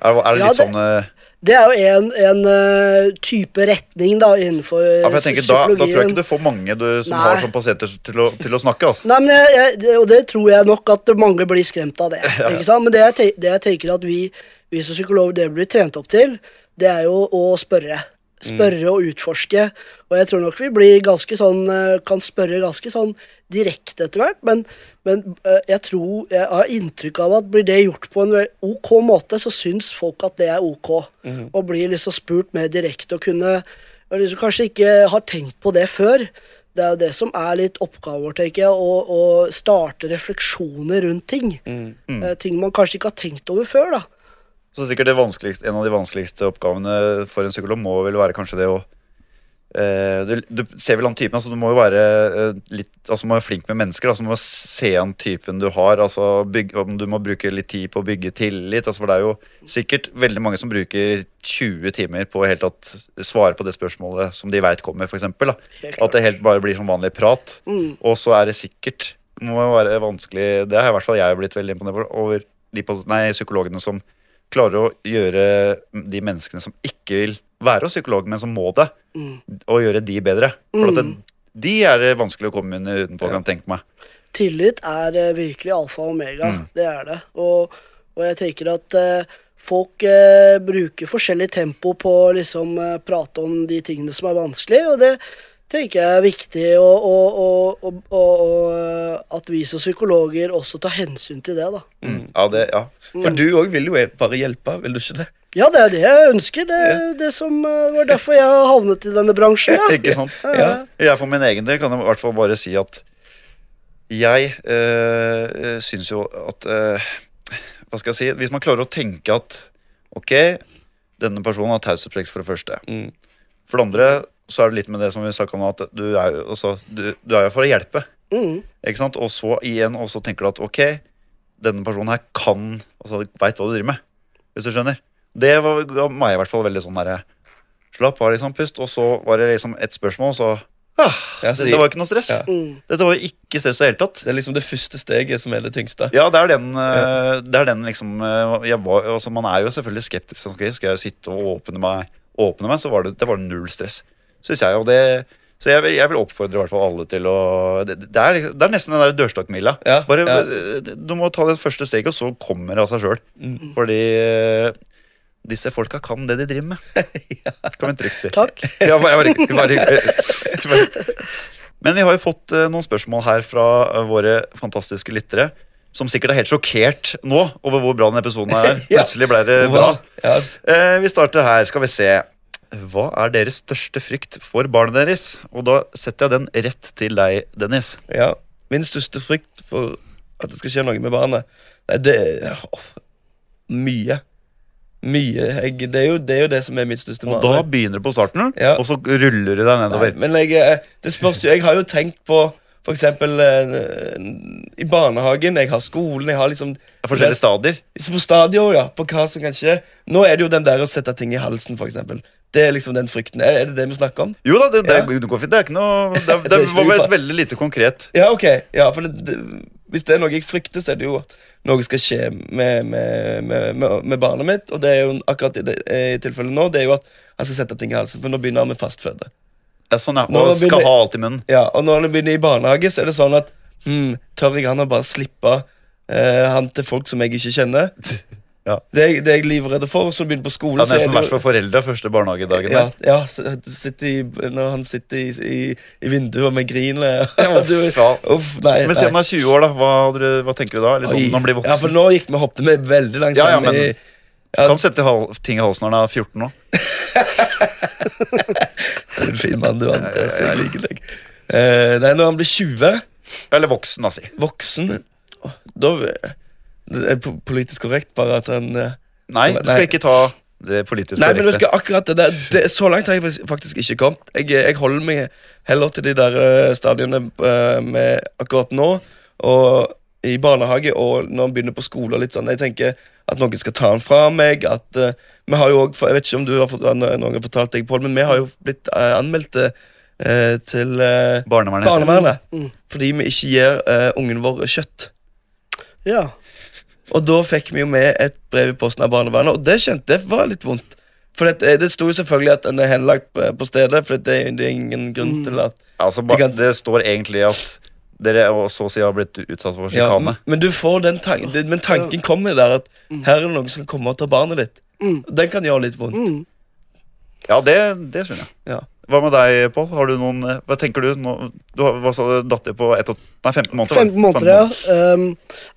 Er, er det Ja, litt det- sånn eh, Det er jo en, en uh, type retning da innenfor Ja, for jeg tenker, da, da tror jeg ikke du får mange du, som Nei. har sånn pasienter til å, til å snakke. altså. Nei, men jeg, jeg, Og det tror jeg nok at mange blir skremt av det. (laughs) ikke sant? Men det jeg, det jeg tenker at vi, vi som psykologer det blir trent opp til, det er jo å spørre. Spørre og utforske. Og jeg tror nok vi blir ganske sånn eh, kan spørre ganske sånn direkte etter hvert. Men, men eh, jeg tror Jeg har inntrykk av at blir det gjort på en ok måte, så syns folk at det er ok. Og blir liksom spurt mer direkte og kunne liksom kanskje ikke har tenkt på det før. Det er jo det som er litt oppgaven vår, tenker jeg, å, å starte refleksjoner rundt ting. Mm. Mm. ting man kanskje ikke har tenkt over før, da. Så sikkert det En av de vanskeligste oppgavene for en psykolog må vel være kanskje det å eh, du, du ser vel an typen, altså du må jo være eh, litt Altså du må være flink med mennesker. Altså du må se an typen du har. altså bygge, om Du må bruke litt tid på å bygge tillit. altså For det er jo sikkert veldig mange som bruker 20 timer på å helt tatt svare på det spørsmålet som de veit kommer, f.eks. At det helt bare blir som vanlig prat. Mm. Og så er det sikkert må være vanskelig Det har i hvert fall jeg blitt veldig imponert over. over de nei, psykologene som klarer å gjøre de menneskene som ikke vil være hos psykolog, men som må det, Mm. og gjøre de bedre. For at det, Mm. de er det vanskelig å komme under utenpå, kan jeg tenke meg. Tillit er eh, virkelig alfa og omega. Mm. Det er det. Og, og jeg tenker at uh, folk uh, bruker forskjellig tempo på å liksom uh, prate om de tingene som er vanskelig, og det tenker jeg er viktig, og, og, og, og, at vi som psykologer også tar hensyn til det, da. Mm. Ja, det, ja. For du òg vil jo bare hjelpe, vil du ikke det? Ja, det er det jeg ønsker. Det, det som eh, var derfor jeg har havnet i denne bransjen. Ja. (laughs) Ikke sant? Ja. Jeg for min egen del kan i hvert fall bare si at jeg øh, syns jo at øh, Hva skal jeg si? Hvis man klarer å tenke at ok, denne personen har taushetsplikt for det første. Mm. For det andre så er det litt med det som vi snakka om, at du er jo altså, du, du er jo for å hjelpe. Mm. Ikke sant? Og så igjen, og så tenker du at ok, denne personen her kan altså veit hva du driver med. Hvis du skjønner. Det var, ga meg i hvert fall veldig sånn derre Slapp av, liksom, pust. Og så var det liksom et spørsmål, så ah, så- Dette var ikke noe stress. Ja. Mm. Dette var ikke stress i det hele tatt. Det er liksom det første steget som er det tyngste. Ja, det er den, ja. det er den liksom eh, jeg var, altså, Man er jo selvfølgelig skeptisk. skal jeg sitte og åpne meg? Åpne meg, så var det, det var null stress, syns jeg. Og det, så jeg, vil- jeg vil oppfordre i hvert fall alle til å Det, det, er, det er nesten den der dørstokkmila. Ja, Bare, ja. Du må ta det første steget, og så kommer det av seg sjøl. Mm. Fordi eh, disse folka kan det de driver med. (laughs) Kan vi trygt si. Takk. (laughs) Ja, bare, bare, bare, bare. (laughs) Men vi har jo fått eh, noen spørsmål her fra eh, våre fantastiske lyttere. Som sikkert er helt sjokkert nå over hvor bra denne episoden er. Plutselig ble det bra. Ja. Eh, vi starter her. Skal vi se. Hva er deres største frykt for barnet deres? Og da setter jeg den rett til deg, Dennis. Ja. Min største frykt for at det skal skje noe med barnet, Nei, det er mye. Mye. Jeg, det, er jo, det er jo det som er mitt største Og da begynner du på starten, Ja. og så ruller du deg Nei, nedover. men jeg, eh, det spørs jo Jeg har jo tenkt på for eksempel eh, i barnehagen, jeg har skolen, jeg har liksom forskjellige stadier. På stadier, ja. På hva som kan skje. Nå er det jo den der å sette ting i halsen, for eksempel. Det er liksom den frykten. Er, det det vi snakker om? Jo da, det, det, Ja. det går fint. Det er ikke noe (laughs) Det, det, Det var noe vel veldig lite konkret. Ja, ok. Ja, for hvis det er noe jeg frykter, så er det jo at noe skal skje med, med, med, med, barnet mitt. Og det er jo akkurat i, i tilfellet nå, det er jo at han skal sette ting i halsen, for nå begynner han med fastføde. Ja, sånn, ja. Og skal begynner- ha alt i munnen. Ja, og når han begynner i barnehage, så er det sånn at hmm, Tør jeg han å bare slippe eh, han til folk som jeg ikke kjenner? (laughs) Ja. Det, er, det er jeg livredd for. Så begynner på skolen, Ja, er nesten verst for foreldre første barnehagedagen. Ja, ja sitter i, når han sitter i, i, i vinduet med grin Ja, (laughs) Du- nei, Men siden han er 20 år, da, hva, du, hva tenker du da? Liksom, Oi. når han blir voksen? Ja, for nå gikk vi hoppet med veldig langt Ja, ja, men- i ja, Kan sette ting i halsen når han er 14 nå. (laughs) Du er en fin mann, du, Andreas. Jeg liker deg. Uh, er når han blir 20, Eller voksen, da, si. voksen Da Det er politisk korrekt, bare at han eh, Nei, du Nei. skal ikke ta det politisk Nei, men du skal akkurat det der det, Så langt har jeg faktisk- ikke kommet. Jeg, jeg holder meg heller til de der eh, stadionene eh, med akkurat nå. Og i barnehage og når han begynner på skole. og litt sånn Jeg tenker at noen skal ta han fra meg. At eh, Vi har jo også, Jeg vet ikke om du har fått, noen har fortalt deg, Pål, men vi har jo blitt eh, anmeldt eh, til eh, Barnevernet. barnevernet. Mm. Fordi vi ikke gir eh, ungen vår kjøtt. Ja. Og da fikk vi jo med et brev i posten av barnevernet, og det kjente det var litt vondt. For det, det sto jo selvfølgelig at den er henlagt på på stedet, for det, er- det er ingen grunn Mm. til at Altså, De kan- det står egentlig at dere så å si har blitt utsatt for ja, sjikane. Men du får den tan det, Men tanken kommer der at her er det noen som kan komme og ta barnet ditt. Mm. Den kan gjøre litt vondt. Mm. Ja, det, det skjønner jeg. Ja. Hva med deg, Pål? Har du noen eh, Hva tenker du? Nå, du har, hva sa du, datter på ett og, nei, 15 måneder? var det? 15 måneder, ja. Um,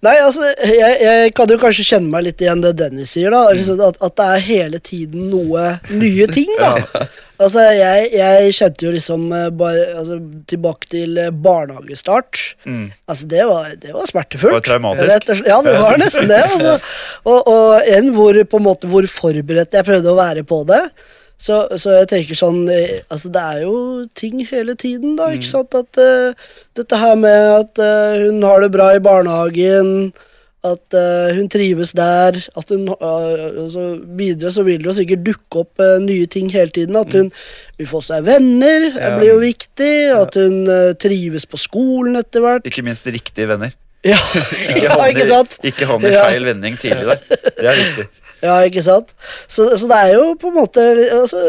nei, altså, jeg, jeg kan jo kanskje kjenne meg litt igjen det Dennis sier, da. Liksom At, at det er hele tiden noe nye ting, da. (laughs) Altså, jeg, jeg kjente jo liksom eh, bare altså, Tilbake til eh, barnehagestart. Mm. Altså, det var, det var smertefullt. Det var traumatisk. Rett. Ja, det var nesten det. Altså. (laughs) Og, og en hvor, på en måte, hvor forberedt jeg prøvde å være på det. Så, så jeg tenker sånn eh, Altså, det er jo ting hele tiden, da, ikke sant? At uh, dette her med at uh, hun har det bra i barnehagen, at uh, hun trives der, at hun altså, Videre så vil det jo sikkert dukke opp nye ting hele tiden. At hun vil få seg venner, det Ja. blir jo viktig. At hun trives på skolen etter hvert. Ikke minst riktige venner. Ja, (laughs) Ikke ja ikke sant? Ikke havne i feil vending tidlig der. Det er viktig. Ja, ikke sant? Så, så det er jo på en måte altså,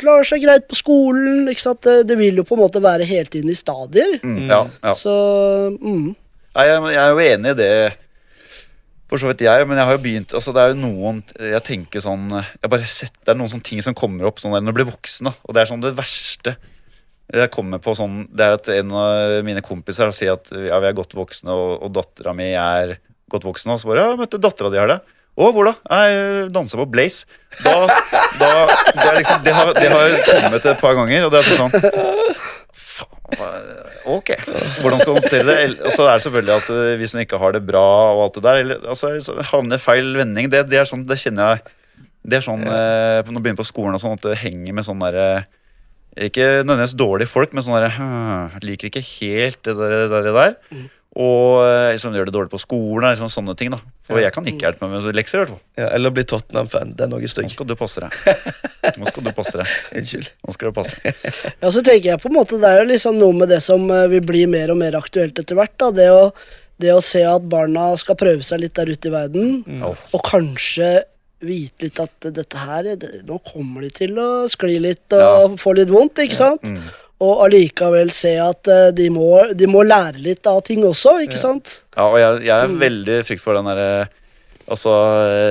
Klarer seg greit på skolen, ikke sant? Det, det vil jo på en måte være helt inn i stadier. Mm, ja, ja. Så mm. Nei, jeg, jeg er jo enig i det. For så vidt jeg, men jeg har jo begynt altså Det er jo noen Jeg tenker sånn jeg bare sett, Det er noen sånne ting som kommer opp sånn når du blir voksen. Da. Og det er sånn det verste jeg kommer på sånn Det er at en av mine kompiser sier at ja, vi er godt voksne, og, og dattera mi er godt voksen. Og så bare ja, møtte dattera di her, da. Å, hvor da? Jeg danser på Blaze. Da, da det, liksom, det, har, det har kommet et par ganger, og det er sånn Faen, Ok, hvordan skal du håndtere det? Og så er det selvfølgelig at eh, hvis hun ikke har det bra og alt det der, eller altså, så havner feil vending, det, det er sånn, det kjenner jeg Det er sånn eh, når du begynner på skolen og sånn, at det henger med sånn derre ikke nødvendigvis dårlige folk, men sånn derre «Hm, Liker ikke helt det der. det der, det der. Og liksom, gjør det dårlig på skolen. Liksom, sånne ting da For jeg kan ikke hjelpe meg med lekser. i hvert fall Ja, eller bli Tottenham-fan. Det er noe Nå skal du passe deg. (laughs) Nå skal du passe deg. Unnskyld. Nå skal du passe deg. (laughs) Ja, så tenker jeg på en måte Det er jo liksom noe med det som eh, vil bli mer og mer aktuelt etter hvert. da, Det å, det å se at barna skal prøve seg litt der ute i verden, mm. og kanskje vite litt at dette her det, Nå kommer de til å skli litt og få litt vondt, ikke sant? Mm. Og allikevel se at eh, de må, de må lære litt av ting også, ikke sant? Ja, og jeg, jeg er Mm. veldig frykt for den derre Altså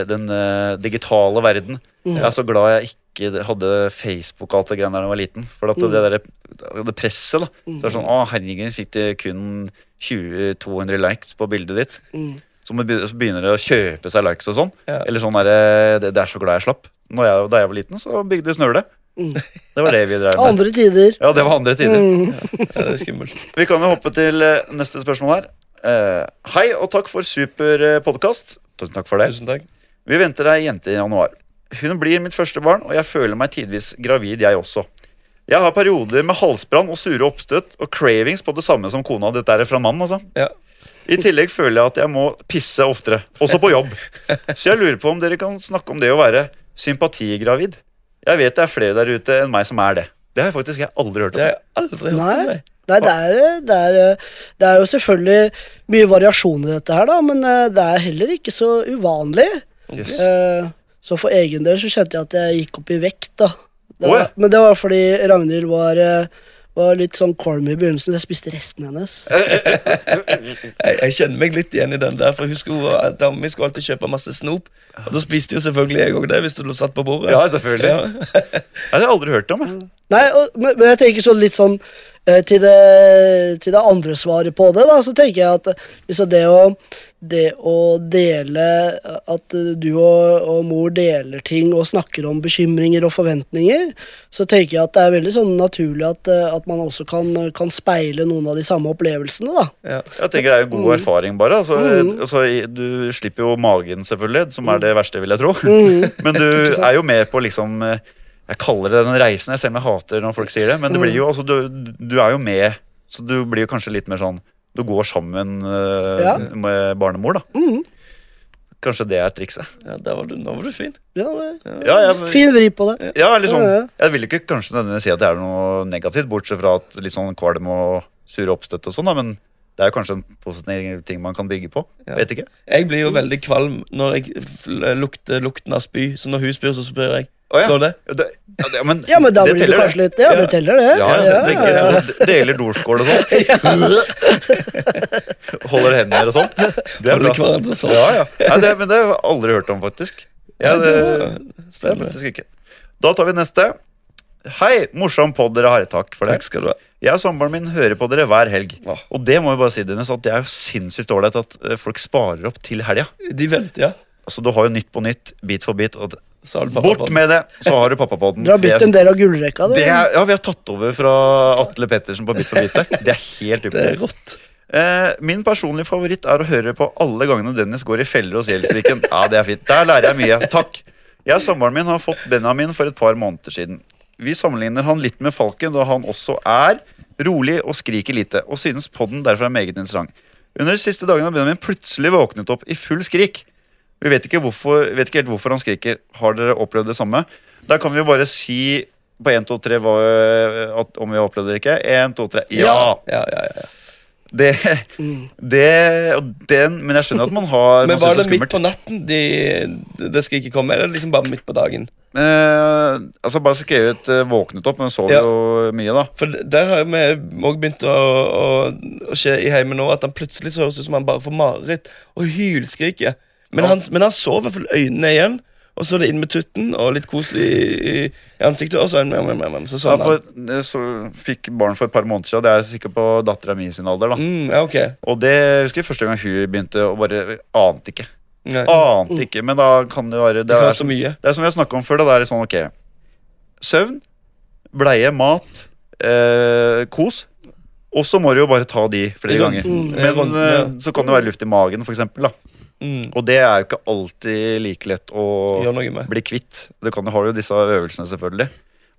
den uh, digitale verden. Mm. Jeg er så glad jeg ikke hadde Facebook og alt det greiene der da jeg var liten. For at Mm. det der, det presset, da. Så det er sånn Å, herregud, fikk det kun 20-200 likes på bildet ditt. Mm. Så begynner det å kjøpe seg likes og sånn. Ja. Eller sånn derre det, det er så glad jeg slapp. Når jeg, da jeg var liten, så bygde snøle. Mm. Det var det vi drev med. Andre tider. Ja, det var andre tider. Mm. Ja, det er skummelt. Vi kan jo hoppe til eh, neste spørsmål her. Eh, hei og takk for super eh, podkast. Tusen takk for det. Tusen takk. Vi venter ei jente i januar. Hun blir mitt første barn, og jeg føler meg tidvis gravid, jeg også. Jeg har perioder med halsbrann og sure oppstøt og cravings på det samme som kona. Dette er fra mannen, altså. Ja. I tillegg føler jeg at jeg må pisse oftere, også på jobb. (laughs) Så jeg lurer på om dere kan snakke om det å være sympatigravid. Jeg vet det er flere der ute enn meg som er det. Det har jeg faktisk jeg aldri hørt om. Det har jeg aldri hørt om. Nei. det. Nei, det er, det, er, det er jo selvfølgelig mye variasjon i dette her, da, men eh, det er heller ikke så uvanlig. Yes. Eh, Så for egen del så kjente jeg at jeg gikk opp i vekt, da. Det var, oh, ja. Men det var fordi Ragnhild var, eh, var litt sånn kvalm i begynnelsen. Jeg spiste resten hennes. Jeg, jeg kjenner meg litt igjen i den der, for hun skulle, dama mi skulle alltid kjøpe masse snop. Og da spiste jo selvfølgelig jeg òg det, hvis det lå satt på bordet. Ja, selvfølgelig. Ja. Det har jeg aldri hørt om. Jeg. Nei, og, men, men jeg tenker sånn litt sånn eh, til, det, til det andre svaret på det, da, så tenker jeg at liksom det å det å dele At du og, og mor deler ting og snakker om bekymringer og forventninger, så tenker jeg at det er veldig sånn naturlig at, at man også kan, kan speile noen av de samme opplevelsene, da. Ja. Jeg tenker Det er jo god erfaring, bare. Altså, Mm. altså, du slipper jo magen, selvfølgelig, som er det verste, vil jeg tro. Mm. (laughs) Men du er jo med på liksom eh, Jeg kaller det den reisen, jeg selv om jeg hater når folk sier det. Men det blir Mm. jo, altså, du, du er jo med, så du blir jo kanskje litt mer sånn Du går sammen eh, Ja. med barnemor, da. Mm. Kanskje det er trikset. Ja, der var du, nå var du fin. Ja, men- Ja, jeg, fin vri på det. ja, eller sånn, Ja, ja. jeg vil ikke kanskje nødvendigvis si at det er noe negativt, bortsett fra at litt sånn kvalm og sure oppstøtt og sånn, da, men det er jo kanskje en positiv ting man kan bygge på. Ja. Vet ikke. Jeg blir jo veldig kvalm når jeg f- lukter lukten av spy, så når hun spyr, så spør jeg. Å, ja. Det? Ja, det, ja, men, Ja, men da det blir det kanskje litt Ja, det teller, det. Ja, ja, det, det, deler dorskål og sånn. (laughs) (laughs) Holder hender og sånn. Det er bra. sånn. Ja, ja. Det, men det har jeg aldri hørt om, faktisk. Ja, det, det er faktisk ikke. Da tar vi neste. Hei, morsom pod dere har. Takk for det. Takk skal du ha. Jeg og samboeren min hører på dere hver helg. Åh. Og det må vi bare si, Dennis, at det er jo sinnssykt ålreit at eh, folk sparer opp til helga. De venter, ja. Altså, du har jo Nytt på nytt, Bit for bit. Og bort med det, så har du pappapodden. Dere har bytt en del av gullrekka, Det det er, ja, vi har tatt over fra Atle Pettersen på Bit for bit. Det er helt (laughs) Det er rått. Eh, min personlige favoritt er å høre på alle gangene Dennis går i feller hos Gjelsviken. Ja, det er fint. Der lærer jeg mye. Takk. Jeg og samboeren min har fått Benjamin for et par måneder siden. Vi sammenligner han litt med Falken, da han også er rolig og skriker lite, og synes podden derfor er meget interessant. Under de siste dagene har Benjamin plutselig våknet opp i full skrik. Vi vet ikke, hvorfor, vet ikke helt hvorfor han skriker. Har dere opplevd det samme? Da kan vi jo bare si på 1, 2, 3 hva, at, om vi har opplevd det eller ikke. 1, 2, 3. Ja! Ja, ja, ja, ja. Det, det den, Men jeg skjønner at man har (laughs) Men var det midt på natten de, det skal ikke komme, eller er liksom bare midt på dagen? Eh, altså Bare skrevet eh, 'våknet opp', men sov Ja. jo mye, da. For der har vi òg begynt å, å, å skje i heimen nå, at han plutselig så høres ut som han bare får mareritt og hylskriker. Men, Ja. han, men han så i hvert fall øynene igjen, og så er det inn med tutten og litt koselig i, i, ansiktet, og så, så, så Ja, sånn for, så fikk barn for et par måneder siden. Det er sikkert på dattera mi sin alder. da Mm, ja, okay. Og det jeg husker jeg første gang hun begynte, og bare ante ikke. Nei. Ante ikke, Men da kan det være Det Det er, så mye. det er som vi har snakka om før. Da, det er sånn ok Søvn, bleie, mat, eh, kos. Og så må du jo bare ta de flere ganger. mm, Men eh, så kan det være luft i magen, for eksempel, da. Mm. Og det er jo ikke alltid like lett å bli kvitt. Du kan jo ha jo disse øvelsene, selvfølgelig.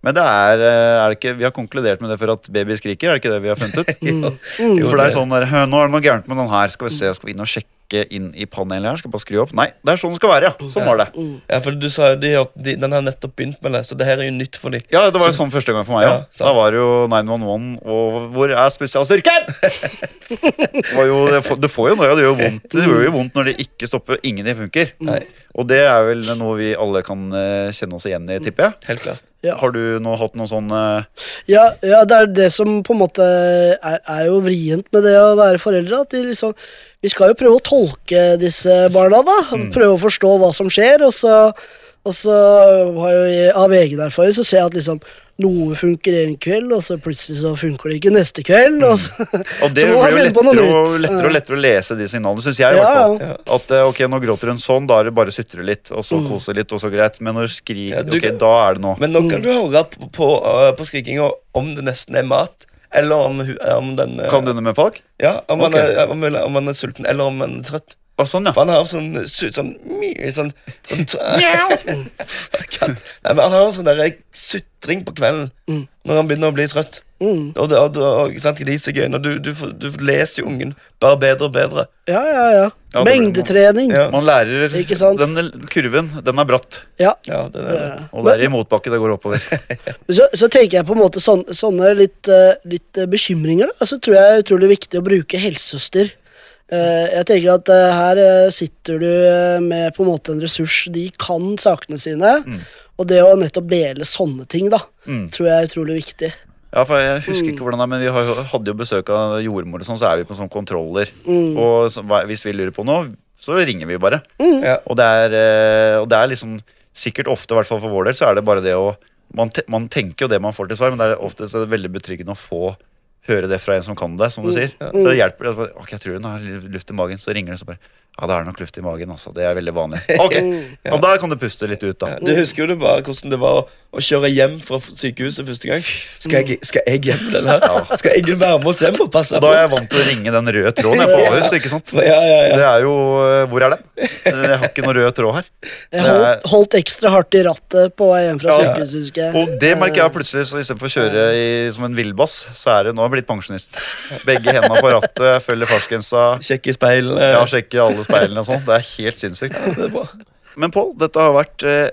Men det er, eh, er det ikke, vi har konkludert med det for at baby skriker, er det ikke det vi har funnet ut? (laughs) Mm. For det er sånn der, Nå er det noe gærent med den her. Skal vi se, skal vi inn og sjekke inn i panelet her? Skal bare skru opp? Nei, det er sånn det skal være, ja. Sånn var det. Ja, for du sa jo de, de, Den har nettopp begynt med det, så det her er jo nytt for dem. Ja, det var jo sånn første gang for meg Ja, òg. sant. da var det jo 911, og hvor er spesialstyrken? (laughs) jo, det, får, det får jo noe, det gjør jo vondt Det gjør jo vondt når det ikke stopper, og ingenting funker. Nei, Og det er vel noe vi alle kan eh, kjenne oss igjen i, tipper jeg. helt klart. Ja. Har du nå hatt noen sånn uh... Ja, ja, det er det som på en måte er, er jo vrient med det å være foreldre. At de liksom, vi skal jo prøve å tolke disse barna, da. Prøve å forstå hva som skjer. Og så, og så har jo jeg, av egen erfaring så ser jeg at liksom noe funker en kveld, og så plutselig så funker det ikke neste kveld. Og så, (laughs) Og det (laughs) Så blir jo lettere og, lettere og lettere å lese de signalene, syns jeg. i Ja, hvert fall. ja. At eh, ok, nå gråter hun sånn, da er det bare å sutre litt, og så Mm. kose litt, og så greit. Men når du skriker, Ja, du ok, da er det noe. Men nå kan du høre på, på, uh, på skrikinga om det nesten er mat, eller om, om den uh, Kan du det med folk? Ja, om, man, er, om, om man, er sulten, eller om man er trøtt. Å, sånn, ja. For han har sånn sånn, mye sånn, sånn (laughs) (laughs) kan, Nei, men Han har sånn der sutring på kvelden Mm. når han begynner å bli trøtt. mm, Og, det, og, og sant, er. Når du, du, du leser jo ungen bare bedre og bedre. ja, ja, ja. Ja, Mengdetrening. Ja, Man lærer Ikke sant? Den kurven, den er bratt. Ja. ja det, er det. Og det er i motbakke det går oppover. (laughs) Så, så tenker jeg på en måte sånne, sånne litt, eh, litt eh, bekymringer. Da. Så tror jeg det er utrolig viktig å bruke helsesøster. Eh, jeg tenker at eh, her eh, sitter du med på en måte en ressurs. De kan sakene sine. Mm. Og det å nettopp dele sånne ting, da, Mm. tror jeg er utrolig viktig. Ja, for Jeg husker Mm. ikke hvordan det er, men vi jo- hadde jo besøk av jordmor, og sånn, så er vi på sånn kontroller. Mm. Og så, hvis vi lurer på noe, så ringer vi bare. Mm. Ja. Og det er, og det er liksom sikkert ofte, i hvert fall for vår del, så er det bare det å Man, te, man tenker jo det man får til svar, men det er ofte så er det veldig betryggende å få høre det fra en som kan det, som du Mm. sier. Så det hjelper det. Ok, jeg tror hun har luft i magen, så ringer det så bare Ja, det er nok luft i magen, altså. Det er veldig vanlig. Ok, (laughs) ja. og da kan du puste litt ut, da. Ja, du husker jo det bare hvordan det var å, å kjøre hjem fra sykehuset første gang. Skal jeg, skal jeg hjem den her? Skal Egil være med oss hjem og passe på? da er jeg vant til å ringe den røde tråden jeg på Ahus, ikke sant. Ja, ja, ja. Det er jo eh, Hvor er den? Jeg har ikke noe rød tråd her. Jeg holdt, holdt ekstra hardt i rattet på vei hjem fra Ja. sykehuset, husker jeg. Og det merker jeg plutselig, så istedenfor å kjøre i, som en villbass, så er det nå jeg blitt pensjonist. Begge hendene på rattet, følger fartsgrensa, Sjekke i speilet. ja, alle speilene og sånn. Det er helt sinnssykt. Ja, det er bra. Men Pål, dette har vært eh,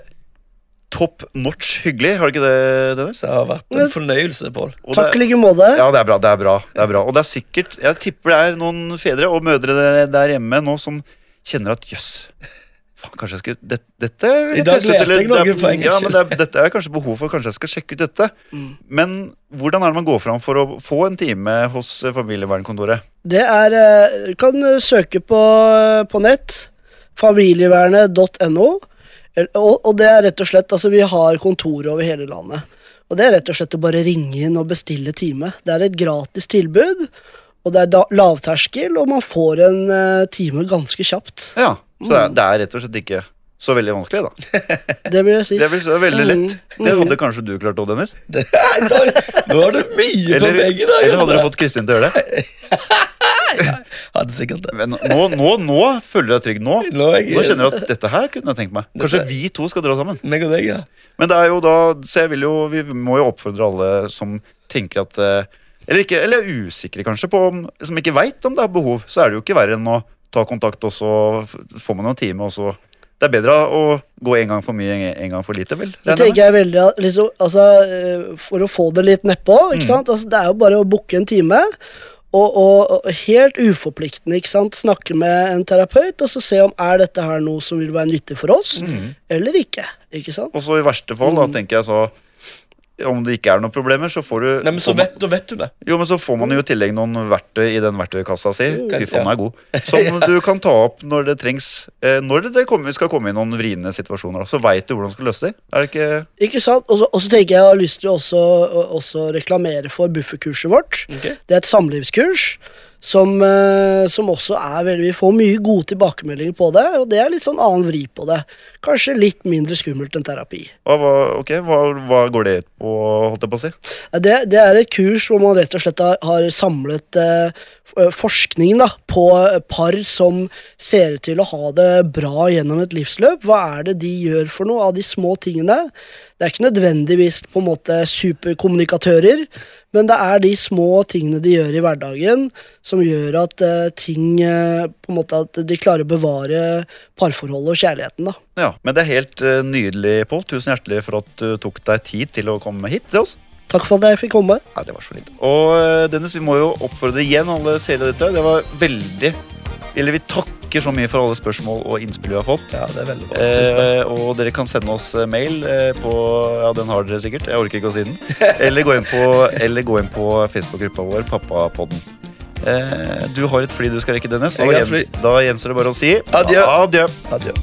top notch hyggelig, har det ikke det, Dennis? Det har vært en fornøyelse, Pål. Takk i like måte. ja, det er bra. Det er bra. Det er bra. Og det er sikkert Jeg tipper det er noen fedre og mødre der, der hjemme nå som kjenner at jøss Faen, kanskje jeg skulle det, Dette vil I dag teste ut, jeg noe det er- for Ja, men det er, dette er kanskje behov for Kanskje jeg skal sjekke ut dette. Mm. Men hvordan er det man går fram for å få en time hos familievernkontoret? Det er eh, Du kan eh, søke på, på nett. Familievernet.no. Og, og det er rett og slett Altså, vi har kontor over hele landet. Og det er rett og slett å bare ringe inn og bestille time. Det er et gratis tilbud, og det er da, lavterskel, og man får en eh, time ganske kjapt. Ja, Så det er, det er rett og slett ikke så veldig vanskelig, da. (laughs) Det vil jeg si. Det er veldig lett. Mm. Det hadde kanskje du klart òg, Dennis? (laughs) Det, da, nå har du mye på Eller, begge dager. eller hadde du fått Kristin til å gjøre det? (laughs) Hadde sikkert det. Men nå, nå, nå føler du deg trygg. Nå Nå er jeg, kjenner du at dette her kunne jeg tenkt meg. Kanskje vi to skal dra sammen. Meg og deg, ja. Men det er jo da Så jeg vil jo Vi må jo oppfordre alle som tenker at eh, Eller ikke Eller er usikre, kanskje, på om Som ikke veit om det er behov, så er det jo ikke verre enn å ta kontakt, og så får man en time, og så Det er bedre å gå en gang for mye, en gang for lite, vel? Det tenker jeg veldig liksom, altså, eh, For å få det litt nedpå, Mm. Altså, det er jo bare å booke en time. Og, og, og helt uforpliktende, ikke sant? Snakke med en terapeut og så se om er dette her noe som vil være nyttig for oss, mm. eller ikke. Ikke sant? Og så i verste fall, da tenker jeg så Om det ikke er noen problemer, så får du Nei, men så vet, man- vet, da vet du det. Jo, men så får man jo i tillegg noen verktøy i den verktøykassa si. Fy faen, den er god. (laughs) Som du kan ta opp når det trengs. Eh, når det, det kommer, skal komme i noen vriene situasjoner. Så veit du hvordan du skal løse det. Er det ikke Ikke sant? Og så- tenker jeg jeg har lyst til å også, også reklamere for bufferkurset vårt. Okay. Det er et samlivskurs som, eh, som også er veldig Vi får mye gode tilbakemeldinger på det, og det er litt sånn annen vri på det. Kanskje litt mindre skummelt enn terapi. Hva, ok, hva, hva går det ut på, holdt jeg på å si? Det, det er et kurs hvor man rett og slett har, har samlet eh, forskning da, på par som ser ut til å ha det bra gjennom et livsløp. Hva er det de gjør for noe av de små tingene? Det er ikke nødvendigvis på en måte superkommunikatører, men det er de små tingene de gjør i hverdagen som gjør at eh, ting eh, på en måte at de klarer å bevare parforholdet og kjærligheten. da. Ja, Men det er helt eh, nydelig, Pål. Tusen hjertelig for at du tok deg tid til å komme hit til oss. Takk for at jeg fikk komme. Nei, det var så litt. Og eh, Dennis, vi må jo oppfordre igjen alle seere dette. Det var veldig Eller vi takker så mye for alle spørsmål og innspill vi har fått. Ja, det er veldig bra. Eh, og dere kan sende oss eh, mail på Ja, den har dere sikkert. Jeg orker ikke å si den. Eller gå inn på, (laughs) eller gå inn på Facebook-gruppa vår, Pappapodden. Eh, du har et fly du skal rekke, Dennis. Jeg Da, har fly. da gjenstår det bare å si Adjø. Adjø. Adjø.